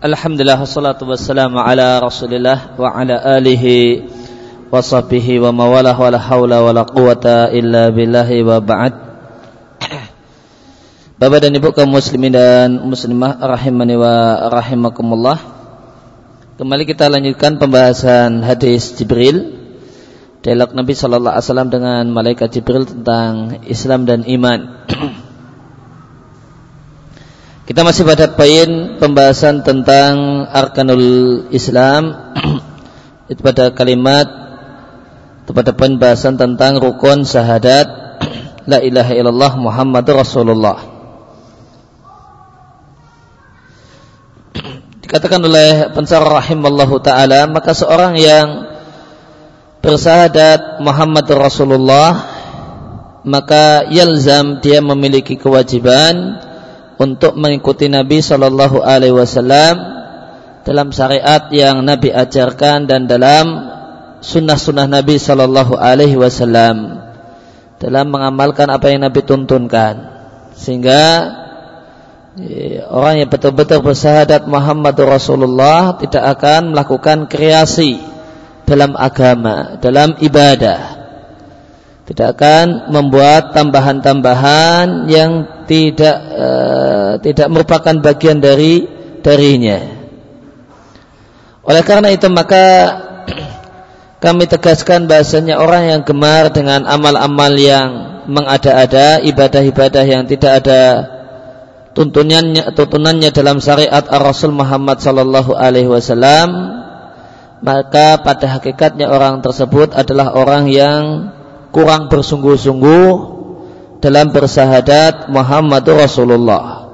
Alhamdulillah wassalatu wassalamu ala Rasulillah wa ala alihi wa sahbihi wa mawalah wa la hawla wa la quwata illa billahi wa ba'd. Bapak dan Ibu kaum muslimin dan muslimah rahimani wa rahimakumullah. Kembali kita lanjutkan pembahasan hadis Jibril. Dialog Nabi sallallahu alaihi wasallam dengan malaikat Jibril tentang Islam dan iman. Kita masih pada poin pembahasan tentang arkanul Islam itu pada kalimat itu pada poin pembahasan tentang rukun syahadat la ilaha illallah Muhammadur Rasulullah. Dikatakan oleh pensar rahimallahu taala maka seorang yang bersahadat Muhammadur Rasulullah maka yalzam dia memiliki kewajiban untuk mengikuti Nabi Shallallahu Alaihi Wasallam dalam syariat yang Nabi ajarkan dan dalam sunnah-sunnah Nabi Shallallahu Alaihi Wasallam dalam mengamalkan apa yang Nabi tuntunkan. Sehingga eh, orang yang betul-betul bersahadat Muhammad Rasulullah tidak akan melakukan kreasi dalam agama, dalam ibadah tidak akan membuat tambahan-tambahan yang tidak uh, tidak merupakan bagian dari darinya. Oleh karena itu maka kami tegaskan bahasanya orang yang gemar dengan amal-amal yang mengada-ada, ibadah-ibadah yang tidak ada tuntunannya tuntunannya dalam syariat Ar-Rasul Muhammad sallallahu alaihi wasallam maka pada hakikatnya orang tersebut adalah orang yang kurang bersungguh-sungguh dalam bersahadat Muhammadur Rasulullah.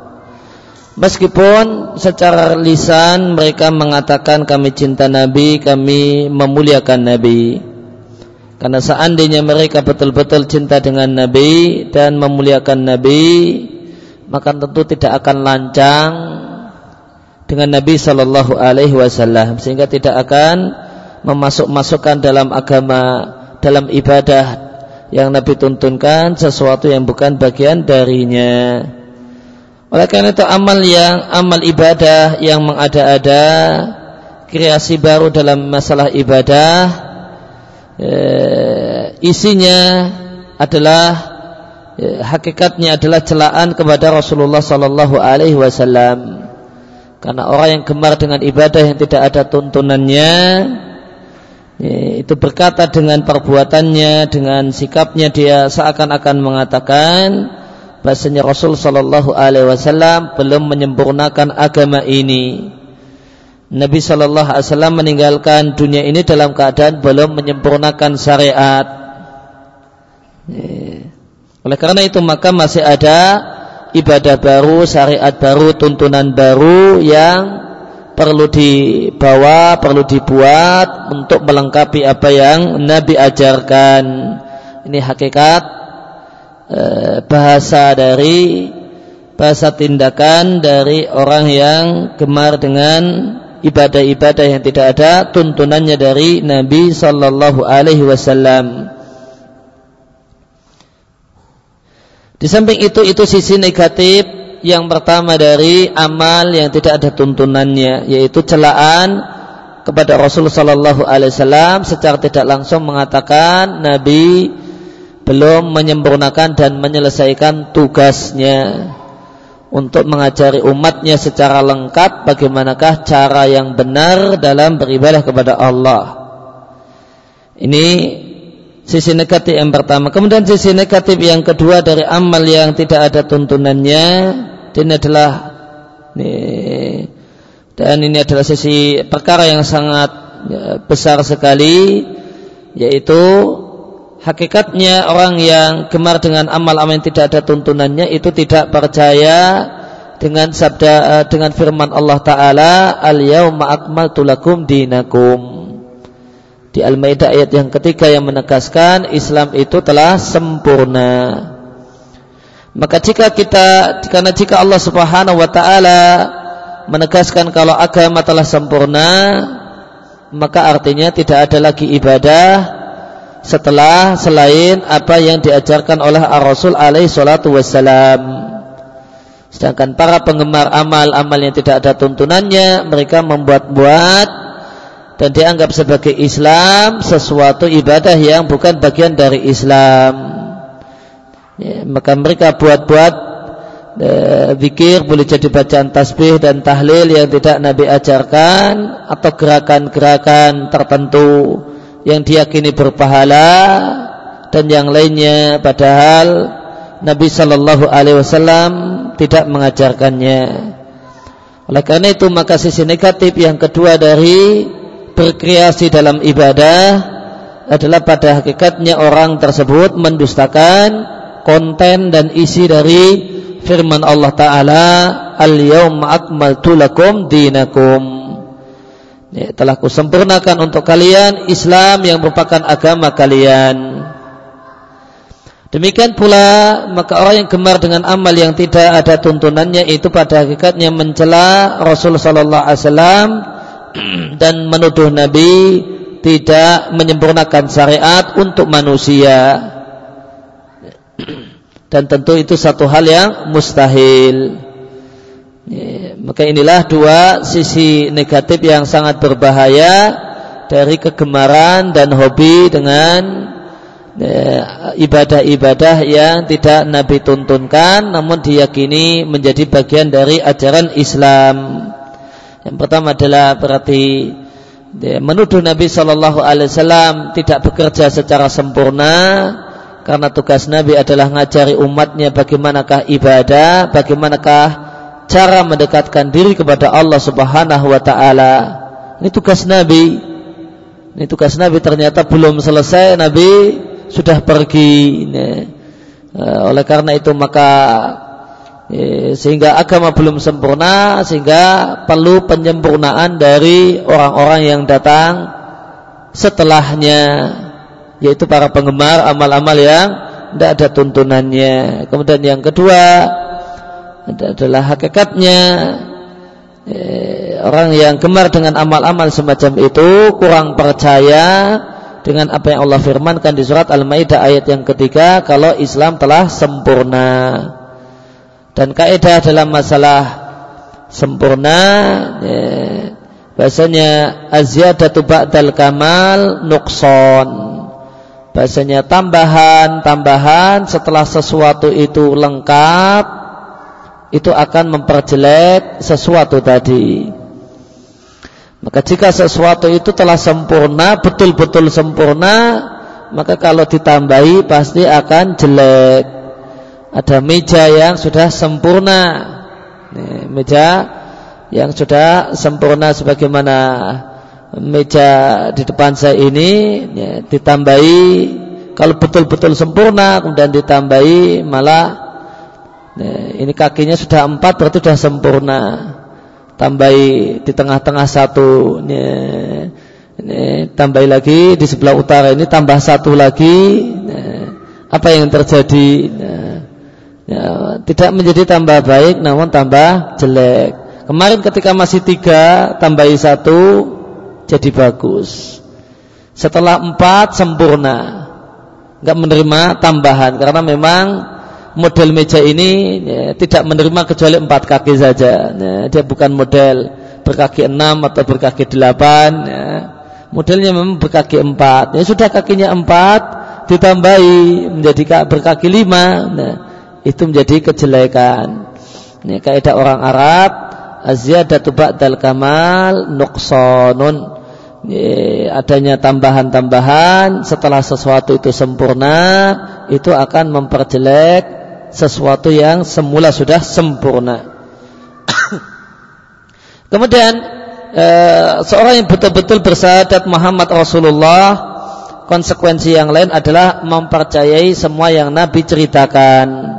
Meskipun secara lisan mereka mengatakan kami cinta Nabi, kami memuliakan Nabi. Karena seandainya mereka betul-betul cinta dengan Nabi dan memuliakan Nabi, maka tentu tidak akan lancang dengan Nabi Shallallahu Alaihi Wasallam sehingga tidak akan memasuk-masukkan dalam agama dalam ibadah yang Nabi tuntunkan sesuatu yang bukan bagian darinya. Oleh karena itu amal yang amal ibadah yang mengada-ada kreasi baru dalam masalah ibadah eh, isinya adalah eh, hakikatnya adalah celaan kepada Rasulullah sallallahu alaihi wasallam. Karena orang yang gemar dengan ibadah yang tidak ada tuntunannya Ya, itu berkata dengan perbuatannya, dengan sikapnya dia seakan-akan mengatakan bahasanya Rasul Shallallahu Alaihi Wasallam belum menyempurnakan agama ini. Nabi Shallallahu Alaihi Wasallam meninggalkan dunia ini dalam keadaan belum menyempurnakan syariat. Ya. Oleh karena itu maka masih ada ibadah baru, syariat baru, tuntunan baru yang perlu dibawa, perlu dibuat untuk melengkapi apa yang Nabi ajarkan. Ini hakikat e, bahasa dari bahasa tindakan dari orang yang gemar dengan ibadah-ibadah yang tidak ada tuntunannya dari Nabi Sallallahu Alaihi Wasallam. Di samping itu itu sisi negatif yang pertama dari amal yang tidak ada tuntunannya yaitu celaan kepada Rasulullah sallallahu alaihi wasallam secara tidak langsung mengatakan Nabi belum menyempurnakan dan menyelesaikan tugasnya untuk mengajari umatnya secara lengkap bagaimanakah cara yang benar dalam beribadah kepada Allah. Ini sisi negatif yang pertama. Kemudian sisi negatif yang kedua dari amal yang tidak ada tuntunannya ini adalah ini, dan ini adalah sisi perkara yang sangat ya, besar sekali yaitu hakikatnya orang yang gemar dengan amal-amal tidak ada tuntunannya itu tidak percaya dengan sabda eh, dengan firman Allah taala al yauma akmaltu lakum dinakum. Di Al-Maidah ayat yang ketiga yang menegaskan Islam itu telah sempurna maka jika kita karena jika Allah Subhanahu wa taala menegaskan kalau agama telah sempurna, maka artinya tidak ada lagi ibadah setelah selain apa yang diajarkan oleh Ar-Rasul alaihi salatu wassalam. Sedangkan para penggemar amal-amal yang tidak ada tuntunannya, mereka membuat-buat dan dianggap sebagai Islam sesuatu ibadah yang bukan bagian dari Islam. Ya, maka mereka buat-buat e, boleh jadi bacaan tasbih dan tahlil yang tidak Nabi ajarkan atau gerakan-gerakan tertentu yang diyakini berpahala dan yang lainnya padahal Nabi Shallallahu Alaihi Wasallam tidak mengajarkannya. Oleh karena itu maka sisi negatif yang kedua dari berkreasi dalam ibadah adalah pada hakikatnya orang tersebut mendustakan konten dan isi dari firman Allah Ta'ala Al-yawma akmaltu lakum dinakum ya, Telah kusempurnakan untuk kalian Islam yang merupakan agama kalian Demikian pula maka orang yang gemar dengan amal yang tidak ada tuntunannya itu pada hakikatnya mencela Rasul sallallahu alaihi wasallam dan menuduh Nabi tidak menyempurnakan syariat untuk manusia. Dan tentu itu satu hal yang mustahil. Ya, maka inilah dua sisi negatif yang sangat berbahaya dari kegemaran dan hobi dengan Ya, ibadah-ibadah yang tidak Nabi tuntunkan namun diyakini menjadi bagian dari ajaran Islam. Yang pertama adalah berarti ya, menuduh Nabi Shallallahu Alaihi Wasallam tidak bekerja secara sempurna karena tugas Nabi adalah ngajari umatnya bagaimanakah ibadah, bagaimanakah cara mendekatkan diri kepada Allah Subhanahu Wa Taala. Ini tugas Nabi. Ini tugas Nabi ternyata belum selesai Nabi sudah pergi. Ya. Oleh karena itu maka ya, sehingga agama belum sempurna sehingga perlu penyempurnaan dari orang-orang yang datang setelahnya yaitu para penggemar amal-amal yang tidak ada tuntunannya. Kemudian yang kedua adalah hakikatnya orang yang gemar dengan amal-amal semacam itu kurang percaya dengan apa yang Allah firmankan di surat Al-Maidah ayat yang ketiga kalau Islam telah sempurna. Dan kaidah dalam masalah sempurna ya, bahasanya azyadatu ba'dal kamal nuqson. Bahasanya tambahan-tambahan setelah sesuatu itu lengkap itu akan memperjelek sesuatu tadi. Maka jika sesuatu itu telah sempurna, betul-betul sempurna, maka kalau ditambahi pasti akan jelek. Ada meja yang sudah sempurna. Nih, meja yang sudah sempurna sebagaimana meja di depan saya ini ya, ditambahi kalau betul-betul sempurna kemudian ditambahi malah ya, ini kakinya sudah empat berarti sudah sempurna. Tambahi di tengah-tengah satu ini, ini tambahi lagi di sebelah utara ini tambah satu lagi nah, apa yang terjadi? Nah, ya, tidak menjadi tambah baik namun tambah jelek. Kemarin ketika masih tiga tambahi satu jadi bagus setelah empat sempurna nggak menerima tambahan karena memang model meja ini ya, tidak menerima kecuali empat kaki saja. Ya, dia bukan model berkaki enam atau berkaki delapan. Ya. Modelnya memang berkaki empat. Ya, sudah kakinya empat ditambahi menjadi berkaki lima. Nah, itu menjadi kejelekan. Ini kaidah orang Arab aziyadatu ba'dal kamal nuqsanun. Adanya tambahan-tambahan setelah sesuatu itu sempurna itu akan memperjelek sesuatu yang semula sudah sempurna. Kemudian e, seorang yang betul-betul bersahadat Muhammad Rasulullah, konsekuensi yang lain adalah mempercayai semua yang Nabi ceritakan.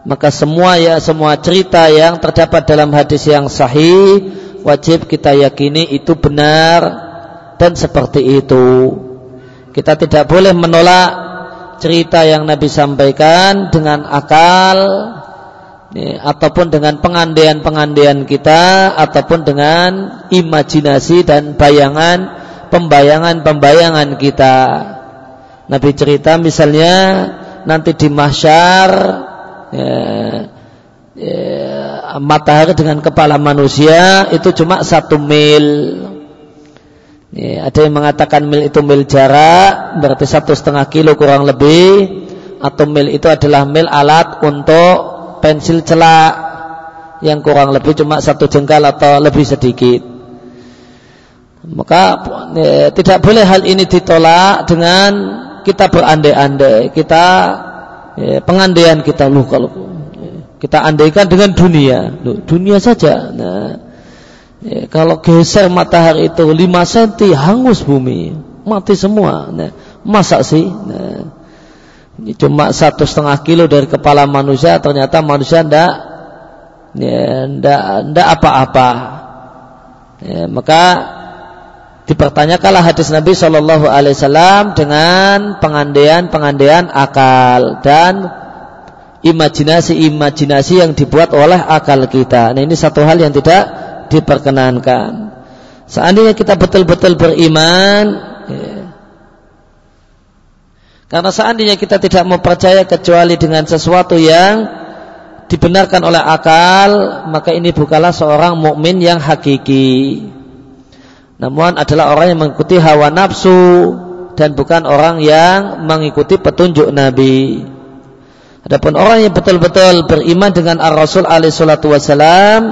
Maka semua ya semua cerita yang terdapat dalam hadis yang sahih wajib kita yakini itu benar dan seperti itu. Kita tidak boleh menolak cerita yang Nabi sampaikan dengan akal ya, ataupun dengan pengandaian-pengandaian kita ataupun dengan imajinasi dan bayangan pembayangan-pembayangan kita. Nabi cerita misalnya nanti di mahsyar ya, ya, matahari dengan kepala manusia itu cuma satu mil. Ya, ada yang mengatakan mil itu mil jarak, berarti satu setengah kilo kurang lebih, atau mil itu adalah mil alat untuk pensil celak yang kurang lebih cuma satu jengkal atau lebih sedikit. Maka ya, tidak boleh hal ini ditolak dengan kita berandai-andai, kita ya, pengandaian kita lu kalau kita andaikan dengan dunia, Loh, dunia saja. Nah, ya, kalau geser matahari itu 5 cm hangus bumi, mati semua. Nah, masa sih? Nah, cuma satu setengah kilo dari kepala manusia, ternyata manusia ndak, ya, ndak, ndak apa-apa. Ya, maka dipertanyakanlah hadis Nabi Shallallahu Alaihi Wasallam dengan pengandaian-pengandaian akal dan imajinasi-imajinasi yang dibuat oleh akal kita. Nah ini satu hal yang tidak diperkenankan. Seandainya kita betul-betul beriman, ya, karena seandainya kita tidak mau percaya kecuali dengan sesuatu yang dibenarkan oleh akal, maka ini bukanlah seorang mukmin yang hakiki. Namun adalah orang yang mengikuti hawa nafsu dan bukan orang yang mengikuti petunjuk Nabi. Adapun orang yang betul-betul beriman dengan Ar-Rasul alaihi salatu wasalam,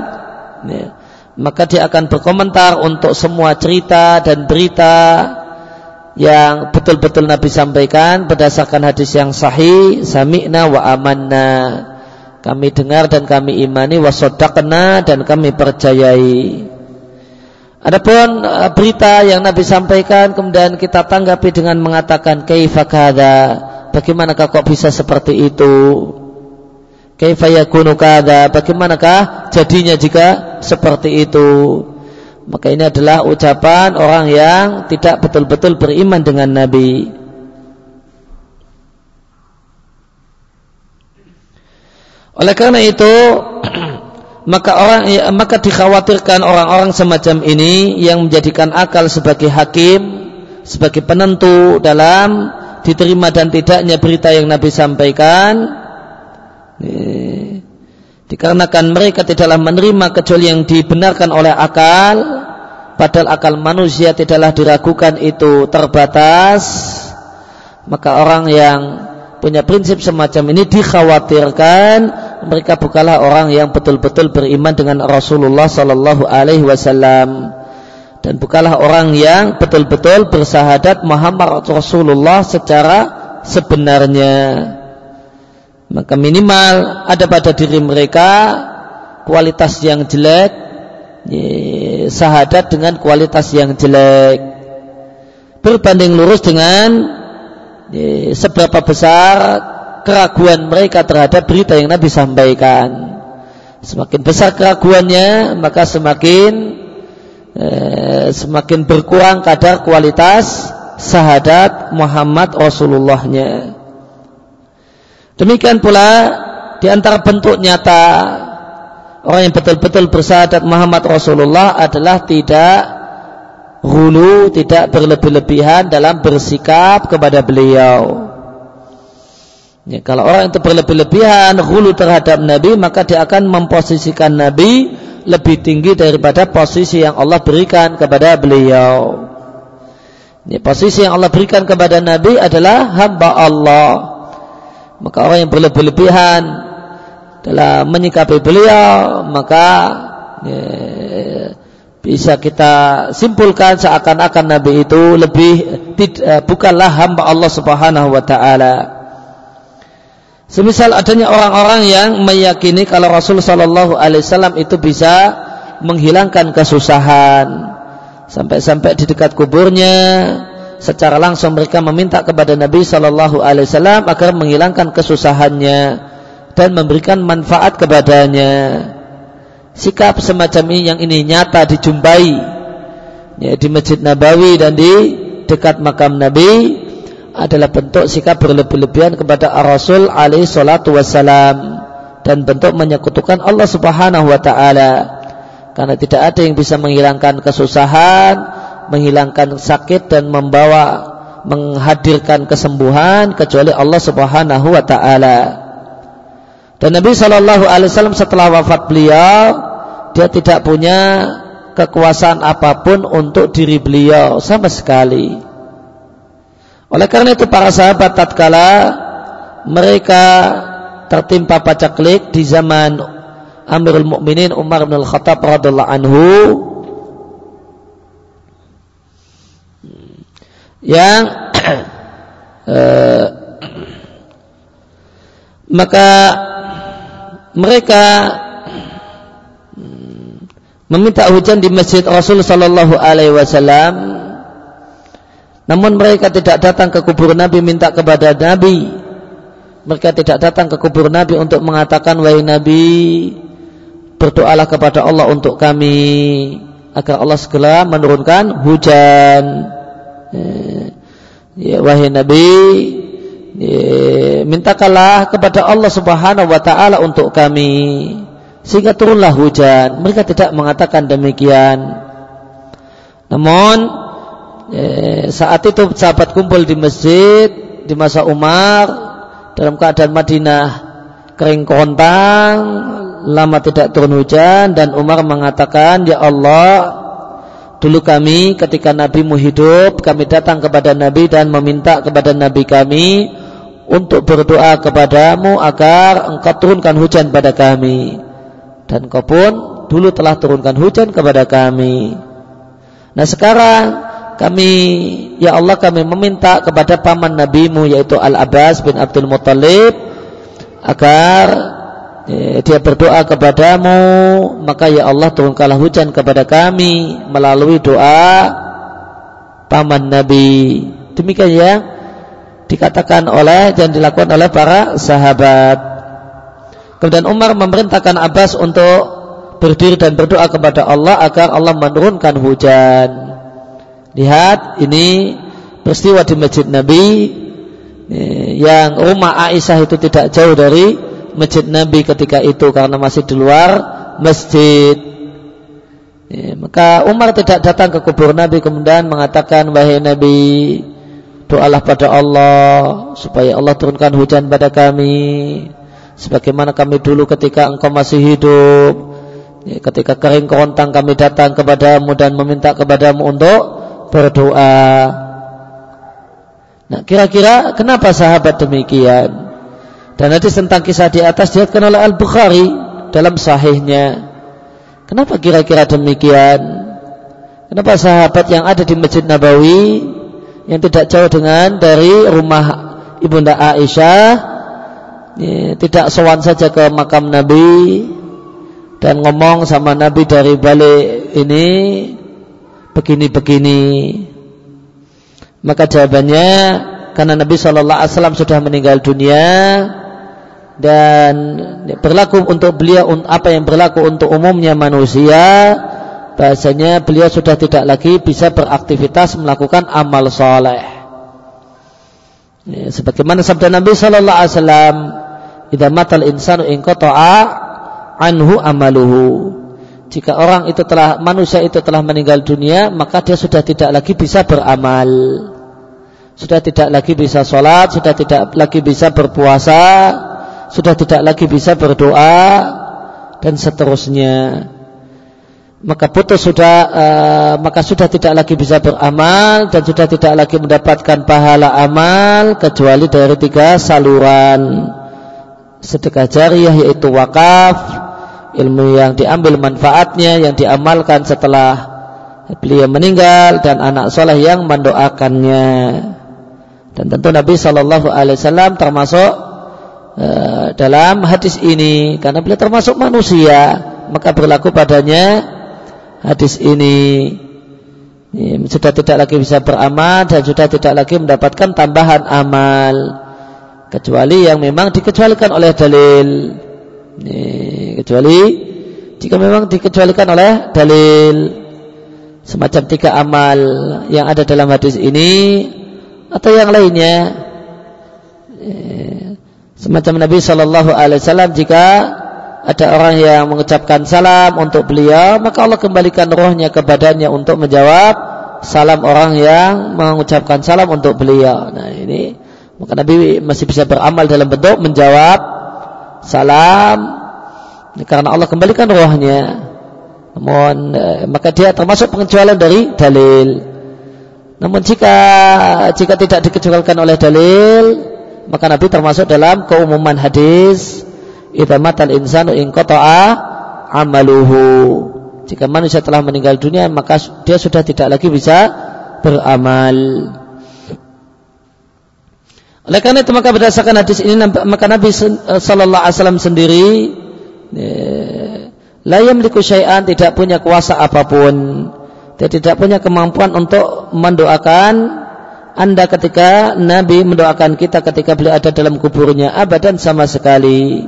ya, maka dia akan berkomentar untuk semua cerita dan berita yang betul-betul Nabi sampaikan berdasarkan hadis yang sahih, sami'na wa amanna. Kami dengar dan kami imani wa dan kami percayai. Adapun uh, berita yang Nabi sampaikan kemudian kita tanggapi dengan mengatakan kaifa Bagaimanakah kok bisa seperti itu? Kaifa yakunu? Bagaimanakah jadinya jika seperti itu? Maka ini adalah ucapan orang yang tidak betul-betul beriman dengan Nabi. Oleh karena itu, maka orang maka dikhawatirkan orang-orang semacam ini yang menjadikan akal sebagai hakim, sebagai penentu dalam diterima dan tidaknya berita yang Nabi sampaikan dikarenakan mereka tidaklah menerima kecuali yang dibenarkan oleh akal padahal akal manusia tidaklah diragukan itu terbatas. Maka orang yang punya prinsip semacam ini dikhawatirkan mereka bukanlah orang yang betul-betul beriman dengan Rasulullah Sallallahu Alaihi Wasallam. Dan bukanlah orang yang betul-betul bersahadat Muhammad Rasulullah secara sebenarnya maka minimal ada pada diri mereka kualitas yang jelek sahadat dengan kualitas yang jelek berbanding lurus dengan seberapa besar keraguan mereka terhadap berita yang Nabi sampaikan semakin besar keraguannya maka semakin Eh, semakin berkurang kadar kualitas sahadat Muhammad Rasulullahnya. Demikian pula di antara bentuk nyata orang yang betul-betul bersahadat Muhammad Rasulullah adalah tidak hulu, tidak berlebih-lebihan dalam bersikap kepada beliau. Ya, kalau orang itu berlebih-lebihan hulu terhadap Nabi, maka dia akan memposisikan Nabi lebih tinggi daripada posisi yang Allah berikan kepada beliau. Ini posisi yang Allah berikan kepada Nabi adalah hamba Allah. Maka orang yang berlebih-lebihan dalam menyikapi beliau, maka ya, bisa kita simpulkan seakan-akan Nabi itu lebih tidak, bukanlah hamba Allah Subhanahu wa taala. Semisal adanya orang-orang yang meyakini kalau Rasul Shallallahu Alaihi Wasallam itu bisa menghilangkan kesusahan sampai-sampai di dekat kuburnya secara langsung mereka meminta kepada Nabi Shallallahu Alaihi Wasallam agar menghilangkan kesusahannya dan memberikan manfaat kepadanya. Sikap semacam ini yang ini nyata dijumpai ya, di Masjid Nabawi dan di dekat makam Nabi adalah bentuk sikap berlebih-lebihan kepada Rasul alaihi salatu wassalam dan bentuk menyekutukan Allah Subhanahu wa taala. Karena tidak ada yang bisa menghilangkan kesusahan, menghilangkan sakit dan membawa menghadirkan kesembuhan kecuali Allah Subhanahu wa taala. Dan Nabi Shallallahu Alaihi Wasallam setelah wafat beliau, dia tidak punya kekuasaan apa pun untuk diri beliau sama sekali. Oleh karena itu para sahabat tatkala mereka tertimpa pacaklik di zaman Amirul Mukminin Umar bin Al-Khattab radhiallahu anhu yang eh, maka mereka meminta hujan di masjid Rasul Sallallahu Alaihi Wasallam. Namun mereka tidak datang ke kubur Nabi minta kepada Nabi. Mereka tidak datang ke kubur Nabi untuk mengatakan wahai Nabi berdoalah kepada Allah untuk kami agar Allah segera menurunkan hujan. Ya, wahai Nabi, ya, mintakanlah kepada Allah Subhanahu wa taala untuk kami sehingga turunlah hujan. Mereka tidak mengatakan demikian. Namun eh, saat itu sahabat kumpul di masjid di masa Umar dalam keadaan Madinah kering kontang, lama tidak turun hujan dan Umar mengatakan, "Ya Allah, dulu kami ketika Nabimu hidup, kami datang kepada Nabi dan meminta kepada Nabi kami untuk berdoa kepadamu agar engkau turunkan hujan pada kami." dan kau pun dulu telah turunkan hujan kepada kami. Nah sekarang kami ya Allah kami meminta kepada paman nabimu yaitu Al Abbas bin Abdul Muttalib agar dia berdoa kepadamu maka ya Allah turunkanlah hujan kepada kami melalui doa paman nabi demikian ya dikatakan oleh dan dilakukan oleh para sahabat Kemudian Umar memerintahkan Abbas untuk berdiri dan berdoa kepada Allah agar Allah menurunkan hujan. Lihat ini peristiwa di Masjid Nabi eh, yang rumah Aisyah itu tidak jauh dari Masjid Nabi ketika itu karena masih di luar masjid. Ya, maka Umar tidak datang ke kubur Nabi kemudian mengatakan wahai Nabi doalah pada Allah supaya Allah turunkan hujan pada kami. Sebagaimana kami dulu ketika engkau masih hidup ya, ketika kering kerontang kami datang kepadamu dan meminta kepadamu untuk berdoa. Nah kira-kira kenapa sahabat demikian dan nanti tentang kisah di atas diatkan oleh Al-Bukhari dalam sahihnya. Kenapa kira-kira demikian? Kenapa sahabat yang ada di Masjid Nabawi yang tidak jauh dengan dari rumah Ibunda Aisyah ya, tidak sowan saja ke makam Nabi dan ngomong sama Nabi dari balik ini begini-begini? Maka jawabannya karena Nabi Shallallahu Alaihi Wasallam sudah meninggal dunia dan berlaku untuk beliau apa yang berlaku untuk umumnya manusia bahasanya beliau sudah tidak lagi bisa beraktivitas melakukan amal soleh. Ya, sebagaimana sabda Nabi Shallallahu Alaihi Wasallam idza matal insanu in anhu amaluhu. Jika orang itu telah manusia itu telah meninggal dunia maka dia sudah tidak lagi bisa beramal. Sudah tidak lagi bisa sholat sudah tidak lagi bisa berpuasa sudah tidak lagi bisa berdoa dan seterusnya maka putus sudah uh, maka sudah tidak lagi bisa beramal dan sudah tidak lagi mendapatkan pahala amal kecuali dari tiga saluran sedekah jariah yaitu wakaf, ilmu yang diambil manfaatnya yang diamalkan setelah beliau meninggal dan anak soleh yang mendoakannya. Dan tentu Nabi Shallallahu Alaihi Wasallam termasuk uh, dalam hadis ini karena beliau termasuk manusia maka berlaku padanya hadis ini. ini sudah tidak lagi bisa beramal dan sudah tidak lagi mendapatkan tambahan amal kecuali yang memang dikecualikan oleh dalil. Ini, kecuali jika memang dikecualikan oleh dalil. Semacam tiga amal yang ada dalam hadis ini atau yang lainnya semacam Nabi Shallallahu Alaihi Wasallam jika ada orang yang mengucapkan salam untuk beliau maka Allah kembalikan rohnya kepadanya untuk menjawab salam orang yang mengucapkan salam untuk beliau. Nah ini maka Nabi masih bisa beramal dalam bentuk menjawab salam. Karena Allah kembalikan rohnya. Namun eh, maka dia termasuk pengecualian dari dalil. Namun jika jika tidak dikecualikan oleh dalil maka Nabi termasuk dalam keumuman hadis idza matal insanu in amaluhu jika manusia telah meninggal dunia maka dia sudah tidak lagi bisa beramal oleh karena itu maka berdasarkan hadis ini maka Nabi eh, Sallallahu Alaihi Wasallam sendiri la yamliku syai'an tidak punya kuasa apa pun. Dia tidak punya kemampuan untuk mendoakan anda ketika Nabi mendoakan kita ketika beliau ada dalam kuburnya abadan sama sekali.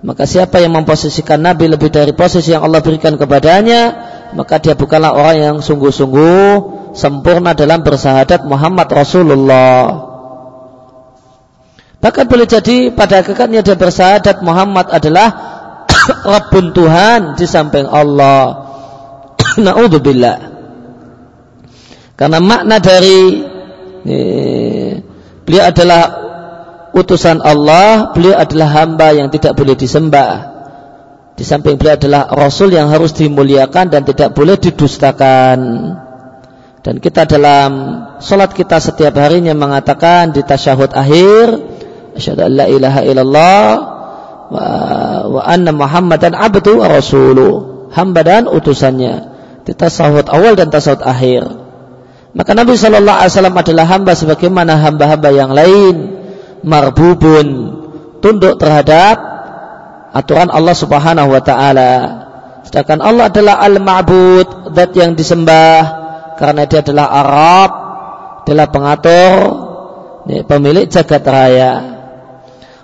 Maka siapa yang memposisikan Nabi lebih dari posisi yang Allah berikan kepadanya, maka dia bukanlah orang yang sungguh-sungguh sempurna dalam bersahadat Muhammad Rasulullah. Bahkan boleh jadi pada hakikatnya dia bersahadat Muhammad adalah Rabbun Tuhan di samping Allah. Naudzubillah. Karena makna dari beliau adalah utusan Allah, beliau adalah hamba yang tidak boleh disembah. Di samping beliau adalah rasul yang harus dimuliakan dan tidak boleh didustakan. Dan kita dalam solat kita setiap harinya mengatakan di tasyahud akhir asyhadu an la ilaha illallah wa, wa anna muhammadan abdu wa rasuluh hamba dan utusannya di tasawuf awal dan tasawuf akhir maka Nabi Shallallahu Alaihi Wasallam adalah hamba sebagaimana hamba-hamba yang lain. Marbubun. Tunduk terhadap aturan Allah Subhanahu Wa Taala. Sedangkan Allah adalah al-ma'bud zat yang disembah. Karena dia adalah Arab adalah pengatur pemilik jagat raya.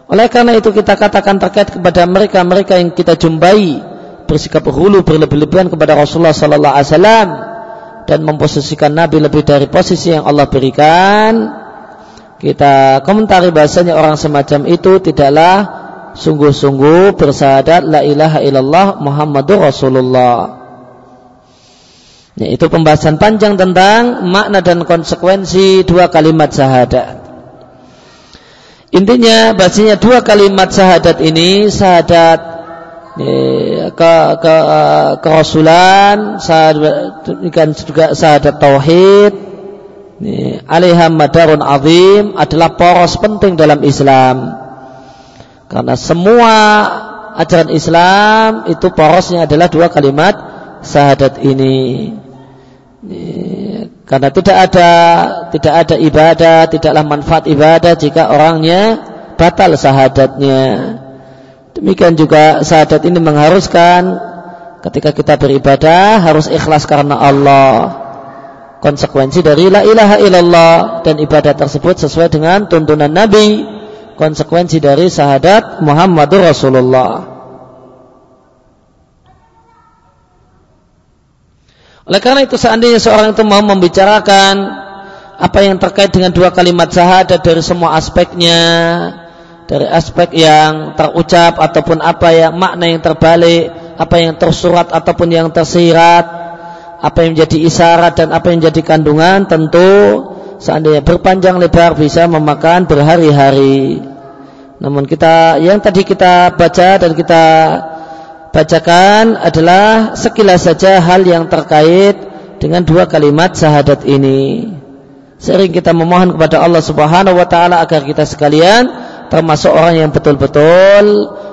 Oleh karena itu kita katakan terkait kepada mereka-mereka yang kita jumpai bersikap hulu berlebih-lebihan kepada Rasulullah sallallahu alaihi wasallam dan memposisikan Nabi lebih dari posisi yang Allah berikan. Kita komentari bahasanya orang semacam itu tidaklah sungguh-sungguh bersahadat la ilaha illallah Muhammadur Rasulullah. Ya, itu pembahasan panjang tentang makna dan konsekuensi dua kalimat syahadat. Intinya bahasanya dua kalimat syahadat ini syahadat ke ke kerasulan syahadat kan juga syahadat tauhid. Alaiha madarun azim adalah poros penting dalam Islam. Karena semua ajaran Islam itu porosnya adalah dua kalimat syahadat ini. Karena tidak ada tidak ada ibadah, tidaklah manfaat ibadah jika orangnya batal sahadatnya. Demikian juga sahadat ini mengharuskan ketika kita beribadah harus ikhlas karena Allah. Konsekuensi dari la ilaha illallah dan ibadah tersebut sesuai dengan tuntunan Nabi. Konsekuensi dari sahadat Muhammadur Rasulullah. Oleh karena itu seandainya seorang itu mau membicarakan apa yang terkait dengan dua kalimat syahadat dari semua aspeknya, dari aspek yang terucap ataupun apa yang makna yang terbalik, apa yang tersurat ataupun yang tersirat, apa yang menjadi isyarat dan apa yang menjadi kandungan, tentu seandainya berpanjang lebar bisa memakan berhari-hari. Namun kita yang tadi kita baca dan kita bacakan adalah sekilas saja hal yang terkait dengan dua kalimat syahadat ini. Sering kita memohon kepada Allah Subhanahu wa taala agar kita sekalian termasuk orang yang betul-betul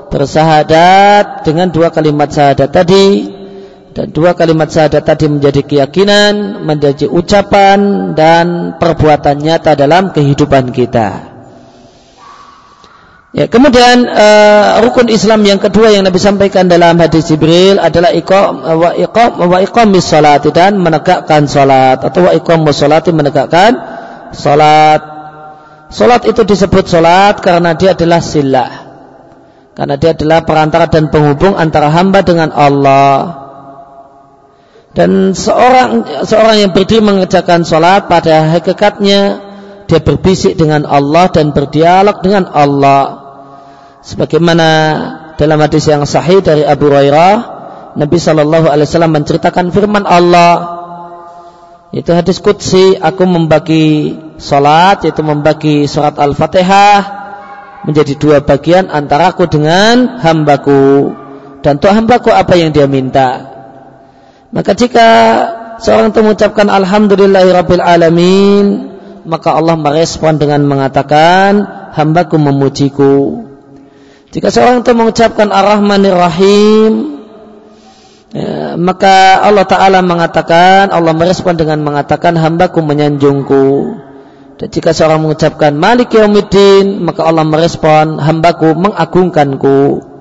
bersahadat dengan dua kalimat syahadat tadi dan dua kalimat syahadat tadi menjadi keyakinan, menjadi ucapan dan perbuatan nyata dalam kehidupan kita. Ya, kemudian uh, rukun Islam yang kedua yang Nabi sampaikan dalam hadis Jibril adalah iqam wa iqam wa iqamis salat dan menegakkan salat atau wa iqamus salati menegakkan salat. Salat itu disebut salat karena dia adalah silah. Karena dia adalah perantara dan penghubung antara hamba dengan Allah. Dan seorang seorang yang berdiri mengerjakan salat pada hakikatnya dia berbisik dengan Allah dan berdialog dengan Allah sebagaimana dalam hadis yang sahih dari Abu Hurairah Nabi Shallallahu Alaihi Wasallam menceritakan firman Allah itu hadis qudsi aku membagi salat yaitu membagi surat al-fatihah menjadi dua bagian antara aku dengan hambaku. Dan untuk hambaku apa yang dia minta? Maka jika seorang itu mengucapkan alhamdulillahirabbil alamin maka Allah merespon dengan mengatakan hambaku memujiku. Jika seorang itu mengucapkan ar-rahmanir rahim ya, maka Allah Ta'ala mengatakan Allah merespon dengan mengatakan hambaku menyanjungku dan jika seorang mengucapkan Malik Yaumiddin, maka Allah merespon hambaku mengagungkanku.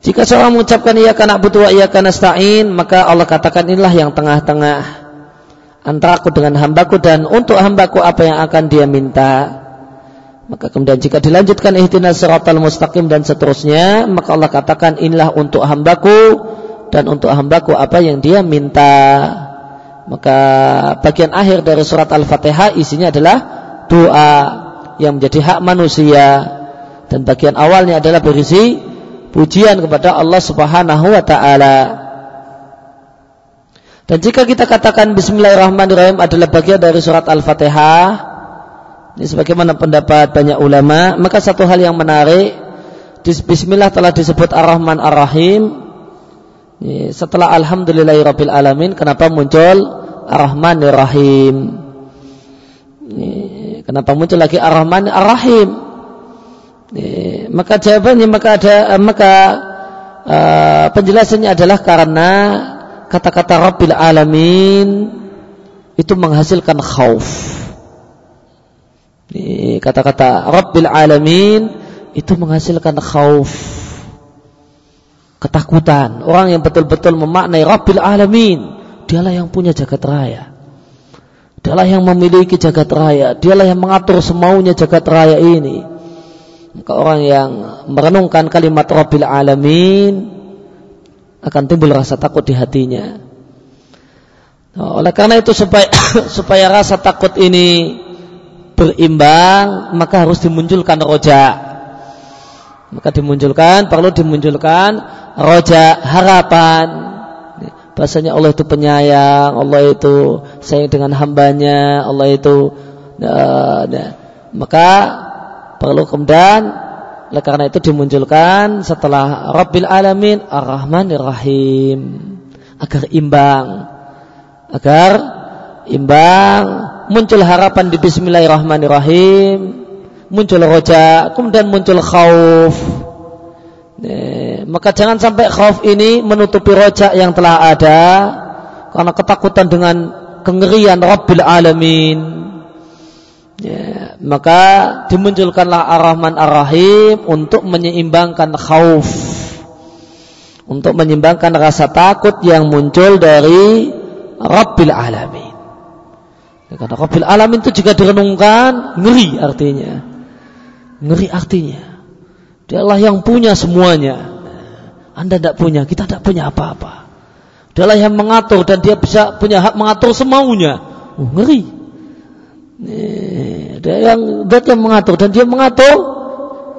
Jika seorang mengucapkan ia karena butuh ia karena stain, maka Allah katakan inilah yang tengah-tengah antara aku dengan hambaku dan untuk hambaku apa yang akan dia minta. Maka kemudian jika dilanjutkan ihtinas siratal mustaqim dan seterusnya, maka Allah katakan inilah untuk hambaku dan untuk hambaku apa yang dia minta. Maka bagian akhir dari surat Al-Fatihah isinya adalah doa yang menjadi hak manusia dan bagian awalnya adalah berisi pujian kepada Allah Subhanahu wa taala. Dan jika kita katakan bismillahirrahmanirrahim adalah bagian dari surat Al-Fatihah, ini sebagaimana pendapat banyak ulama, maka satu hal yang menarik bismillah telah disebut Ar-Rahman Ar-Rahim setelah alhamdulillahirabbil alamin kenapa muncul ar-rahmanir rahim kenapa muncul lagi ar-rahman maka jawabannya maka ada maka uh, penjelasannya adalah karena kata-kata rabbil alamin itu menghasilkan khauf. Kata-kata rabbil alamin itu menghasilkan khauf ketakutan. Orang yang betul-betul memaknai Rabbil Alamin. Dialah yang punya jagat raya. Dialah yang memiliki jagat raya. Dialah yang mengatur semaunya jagat raya ini. Maka orang yang merenungkan kalimat Rabbil Alamin akan timbul rasa takut di hatinya. Nah, oleh karena itu supaya supaya rasa takut ini berimbang maka harus dimunculkan rojak maka dimunculkan perlu dimunculkan roja harapan. Bahasanya Allah itu penyayang Allah itu sayang dengan hambanya Allah itu nah, maka perlu kemudian oleh karena itu dimunculkan setelah Rabbil Alamin Ar-Rahmanir Rahim. Agar imbang agar imbang muncul harapan di Bismillahirrahmanirrahim muncul roja, kemudian muncul khauf. maka jangan sampai khauf ini menutupi roja yang telah ada karena ketakutan dengan kengerian Rabbil Alamin. Ya, maka dimunculkanlah Ar-Rahman Ar-Rahim untuk menyeimbangkan khauf. Untuk menyeimbangkan rasa takut yang muncul dari Rabbil Alamin. Ya, karena Rabbil Alamin itu jika direnungkan ngeri artinya. Ngeri artinya. Dialah yang punya semuanya. Anda tidak punya, kita tidak punya apa-apa. Dialah yang mengatur dan dia bisa punya hak mengatur semaunya. Oh, ngeri. Dia yang dia yang mengatur dan dia mengatur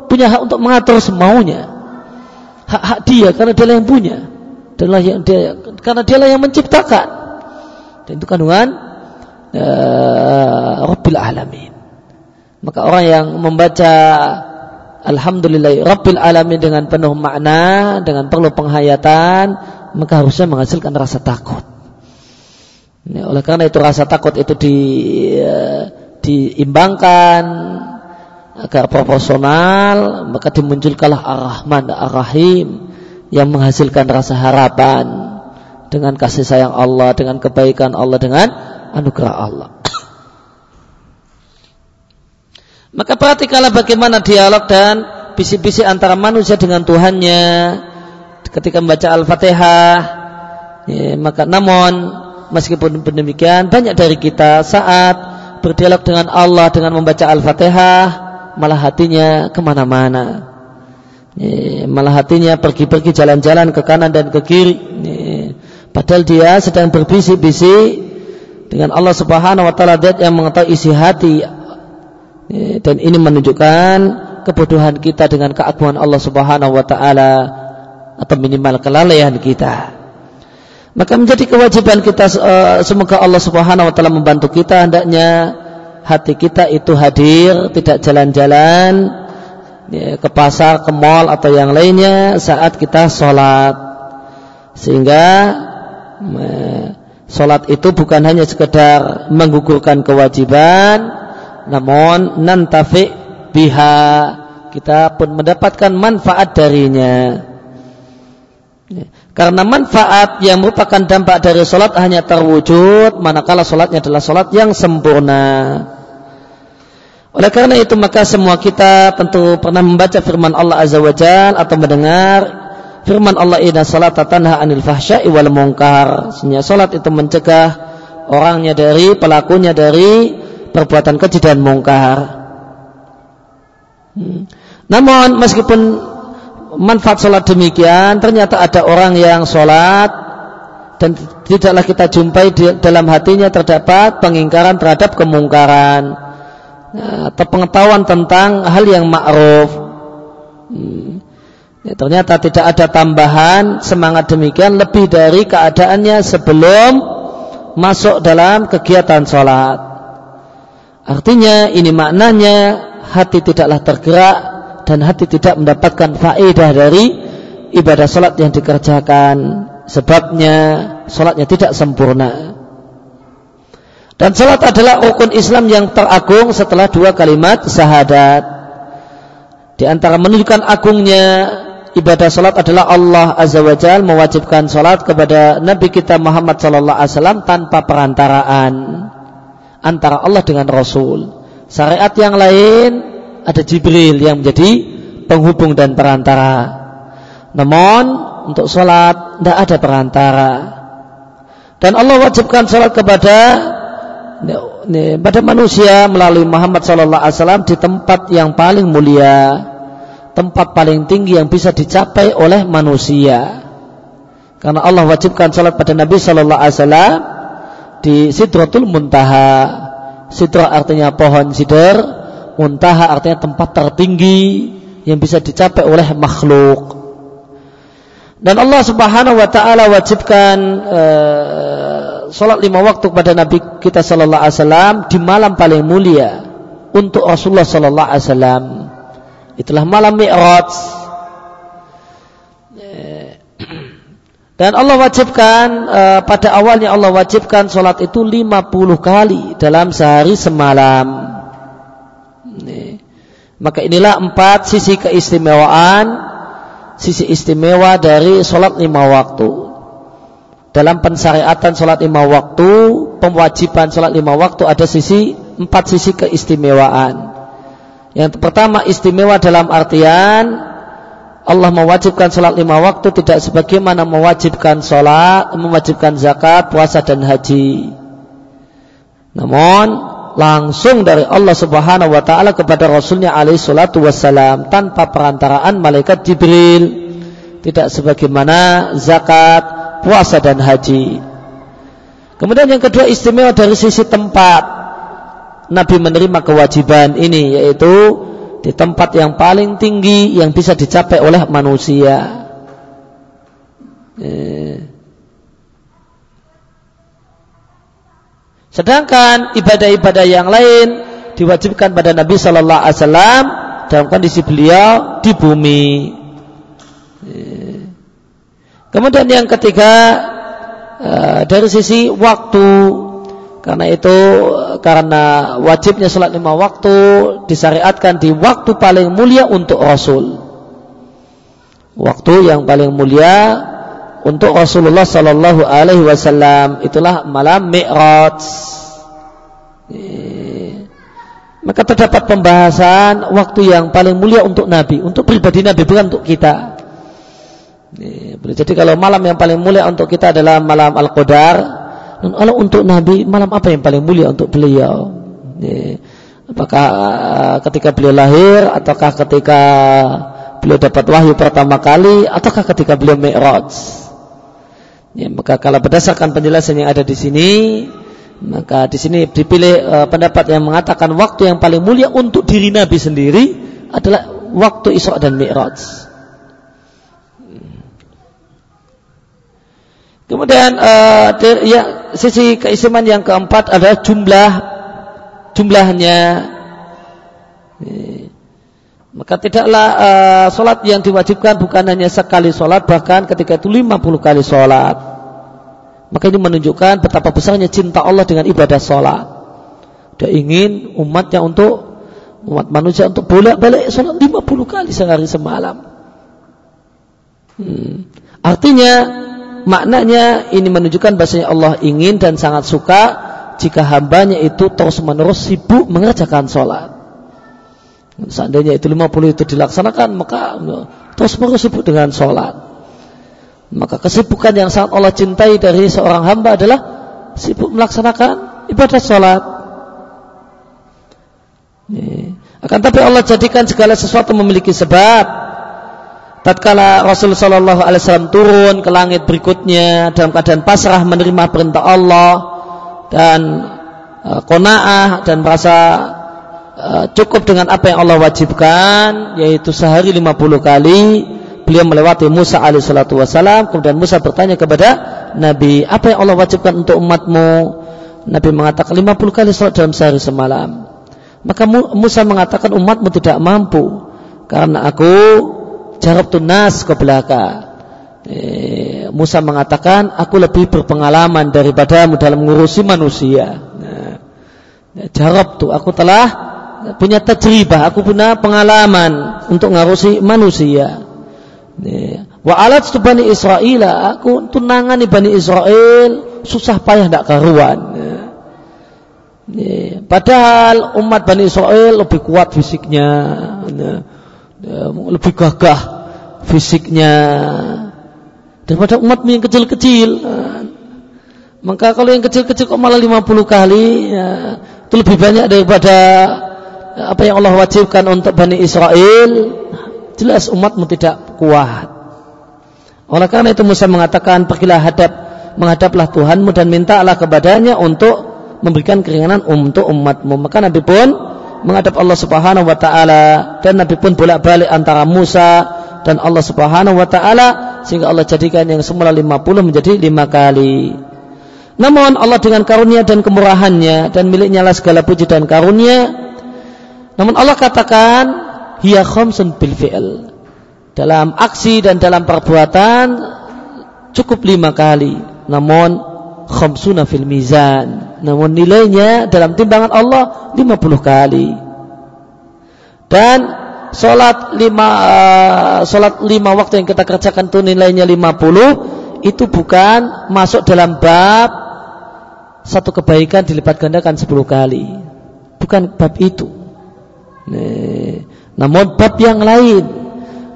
punya hak untuk mengatur semaunya. Hak-hak dia karena dia yang punya. Dialah yang dia karena dialah yang menciptakan. Dan itu kandungan uh, Rabbil Alamin. Maka orang yang membaca Alhamdulillah Rabbil Alamin dengan penuh makna, dengan perlu penghayatan, maka harusnya menghasilkan rasa takut. Ini, oleh karena itu rasa takut itu di, uh, diimbangkan agar proporsional, maka dimunculkanlah Ar-Rahman, Ar-Rahim yang menghasilkan rasa harapan dengan kasih sayang Allah, dengan kebaikan Allah, dengan anugerah Allah. Maka perhatikanlah bagaimana dialog dan bisik-bisik antara manusia dengan Tuhannya ketika membaca Al-Fatihah. Ya, maka namun meskipun demikian banyak dari kita saat berdialog dengan Allah dengan membaca Al-Fatihah malah hatinya ke mana-mana. Ya, malah hatinya pergi-pergi jalan-jalan ke kanan dan ke kiri. Ya, padahal dia sedang berbisik-bisik dengan Allah Subhanahu wa taala yang mengetahui isi hati dan ini menunjukkan kebodohan kita dengan keagungan Allah Subhanahu wa taala atau minimal kelalaian kita. Maka menjadi kewajiban kita uh, semoga Allah Subhanahu wa taala membantu kita hendaknya hati kita itu hadir, tidak jalan-jalan ya, ke pasar, ke mall atau yang lainnya saat kita sholat. Sehingga sholat itu bukan hanya sekedar menggugurkan kewajiban, namun nantafi biha kita pun mendapatkan manfaat darinya. Ya. Karena manfaat yang merupakan dampak dari sholat hanya terwujud manakala sholatnya adalah sholat yang sempurna. Oleh karena itu maka semua kita tentu pernah membaca firman Allah Azza wa Jal atau mendengar firman Allah inna salat tanha anil fahsya'i wal munkar. Sehingga salat itu mencegah orangnya dari pelakunya dari perbuatan keji dan mungkar. Hmm. Namun meskipun manfaat sholat demikian, ternyata ada orang yang sholat dan tidaklah kita jumpai di dalam hatinya terdapat pengingkaran terhadap kemungkaran atau pengetahuan tentang hal yang ma'ruf. Hmm. Ya, ternyata tidak ada tambahan semangat demikian lebih dari keadaannya sebelum masuk dalam kegiatan sholat. Artinya ini maknanya hati tidaklah tergerak dan hati tidak mendapatkan faedah dari ibadah sholat yang dikerjakan. Sebabnya sholatnya tidak sempurna. Dan salat adalah rukun Islam yang teragung setelah dua kalimat syahadat. Di antara menunjukkan agungnya ibadah salat adalah Allah Azza wa Jal mewajibkan salat kepada Nabi kita Muhammad sallallahu alaihi wasallam tanpa perantaraan antara Allah dengan Rasul. Syariat yang lain ada Jibril yang menjadi penghubung dan perantara. Namun untuk salat tidak ada perantara. Dan Allah wajibkan salat kepada pada manusia melalui Muhammad sallallahu alaihi wasallam di tempat yang paling mulia, tempat paling tinggi yang bisa dicapai oleh manusia. Karena Allah wajibkan salat pada Nabi sallallahu alaihi wasallam di Sidratul Muntaha. Sidra artinya pohon sidr, muntaha artinya tempat tertinggi yang bisa dicapai oleh makhluk. Dan Allah Subhanahu wa taala wajibkan uh, sholat lima waktu kepada Nabi kita Sallallahu Alaihi Wasallam di malam paling mulia untuk Rasulullah Sallallahu Alaihi Wasallam. Itulah malam Mi'raj. Dan Allah wajibkan uh, pada awalnya Allah wajibkan sholat itu 50 kali dalam sehari semalam. Maka inilah empat sisi keistimewaan, sisi istimewa dari sholat lima waktu dalam pensyariatan sholat lima waktu, pewajiban sholat lima waktu ada sisi empat sisi keistimewaan. Yang pertama istimewa dalam artian Allah mewajibkan sholat lima waktu tidak sebagaimana mewajibkan sholat, mewajibkan zakat, puasa dan haji. Namun langsung dari Allah Subhanahu wa taala kepada Rasulnya alaihi salatu wassalam tanpa perantaraan malaikat Jibril. Tidak sebagaimana zakat, puasa dan haji. Kemudian yang kedua istimewa dari sisi tempat. Nabi menerima kewajiban ini yaitu di tempat yang paling tinggi yang bisa dicapai oleh manusia. Eh. Sedangkan ibadah-ibadah yang lain diwajibkan pada Nabi Shallallahu Alaihi Wasallam dalam kondisi beliau di bumi. Kemudian yang ketiga eh, dari sisi waktu karena itu karena wajibnya sholat lima waktu disyariatkan di waktu paling mulia untuk Rasul. Waktu yang paling mulia untuk Rasulullah Sallallahu Alaihi Wasallam itulah malam Mi'raj. Maka terdapat pembahasan waktu yang paling mulia untuk Nabi, untuk pribadi Nabi bukan untuk kita. Jadi kalau malam yang paling mulia untuk kita adalah malam Al-Qadar, dan kalau untuk Nabi malam apa yang paling mulia untuk beliau? Apakah uh, ketika beliau lahir ataukah ketika beliau dapat wahyu pertama kali ataukah ketika beliau Mi'raj? Ya, maka kalau berdasarkan penjelasan yang ada di sini, maka di sini dipilih uh, pendapat yang mengatakan waktu yang paling mulia untuk diri Nabi sendiri adalah waktu Isra dan Mi'raj. Kemudian uh, ya, sisi keistimewaan yang keempat adalah jumlah jumlahnya. Maka tidaklah uh, sholat yang diwajibkan bukan hanya sekali sholat, bahkan ketika itu 50 kali sholat. Maka ini menunjukkan betapa besarnya cinta Allah dengan ibadah sholat. Dia ingin umatnya untuk umat manusia untuk bolak-balik sholat 50 kali sehari semalam. Hmm. Artinya maknanya ini menunjukkan bahasanya Allah ingin dan sangat suka jika hambanya itu terus menerus sibuk mengerjakan sholat. Seandainya itu 50 itu dilaksanakan maka terus menerus sibuk dengan sholat. Maka kesibukan yang sangat Allah cintai dari seorang hamba adalah sibuk melaksanakan ibadah sholat. Akan tapi Allah jadikan segala sesuatu memiliki sebab. Tatkala Rasul Shallallahu Alaihi Wasallam turun ke langit berikutnya dalam keadaan pasrah menerima perintah Allah dan uh, konaah dan merasa Eh, cukup dengan apa yang Allah wajibkan yaitu sehari 50 kali beliau melewati Musa alaihissalatu kemudian Musa bertanya kepada Nabi apa yang Allah wajibkan untuk umatmu? Nabi mengatakan 50 kali sholat dalam sehari semalam. Maka Musa mengatakan umatmu tidak mampu karena aku jarab tunas ke belakang eh, Musa mengatakan aku lebih berpengalaman daripadamu dalam mengurusi manusia nah, jarab tuh aku telah punya tajribah, aku punya pengalaman untuk ngarusi manusia. Wa alat bani Israel, aku tunangan bani Israel susah payah tidak karuan. Padahal umat Bani Israel lebih kuat fisiknya, lebih gagah fisiknya daripada umat yang kecil-kecil. Maka kalau yang kecil-kecil kok malah 50 kali, ya, itu lebih banyak daripada apa yang Allah wajibkan untuk Bani Israel. Jelas umatmu tidak kuat. Oleh karena itu Musa mengatakan pergilah hadap menghadaplah Tuhanmu dan mintalah kepadanya untuk memberikan keringanan untuk umatmu. Maka Nabi pun menghadap Allah Subhanahu wa taala dan Nabi pun bolak-balik antara Musa dan Allah Subhanahu wa taala sehingga Allah jadikan yang semula 50 menjadi lima kali. Namun Allah dengan karunia dan kemurahannya dan miliknya lah segala puji dan karunia namun Allah katakan hiya khamsun bil fi'l. Dalam aksi dan dalam perbuatan cukup lima kali. Namun khamsuna fil mizan. Namun nilainya dalam timbangan Allah lima puluh kali. Dan solat lima uh, solat lima waktu yang kita kerjakan itu nilainya lima puluh itu bukan masuk dalam bab satu kebaikan dilipat gandakan sepuluh kali. Bukan bab itu. Namun bab yang lain.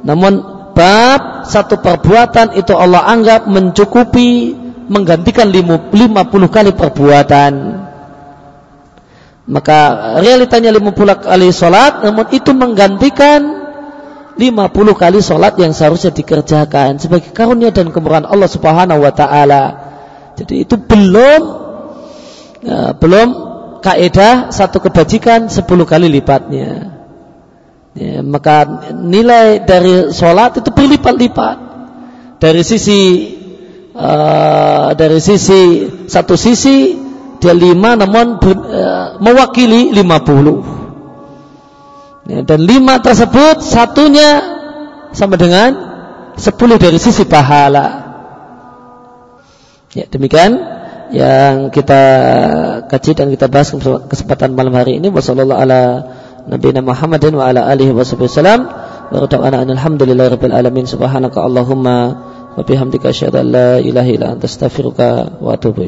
Namun bab satu perbuatan itu Allah anggap mencukupi menggantikan 50 kali perbuatan. Maka realitanya 50 kali sholat namun itu menggantikan 50 kali sholat yang seharusnya dikerjakan sebagai karunia dan kemurahan Allah Subhanahu wa taala. Jadi itu belum ya, belum kaidah satu kebajikan sepuluh kali lipatnya. Ya, maka nilai dari sholat itu berlipat-lipat dari sisi uh, dari sisi satu sisi dia lima namun uh, mewakili lima puluh. Ya, dan lima tersebut satunya sama dengan sepuluh dari sisi pahala. Ya demikian yang kita kaji dan kita bahas kesempatan malam hari ini. Wasallallahu ala nabiyina Muhammadin wa ala alihi wa allahumma wa bihamdika asyhadu an la ilaha anta astaghfiruka wa atubu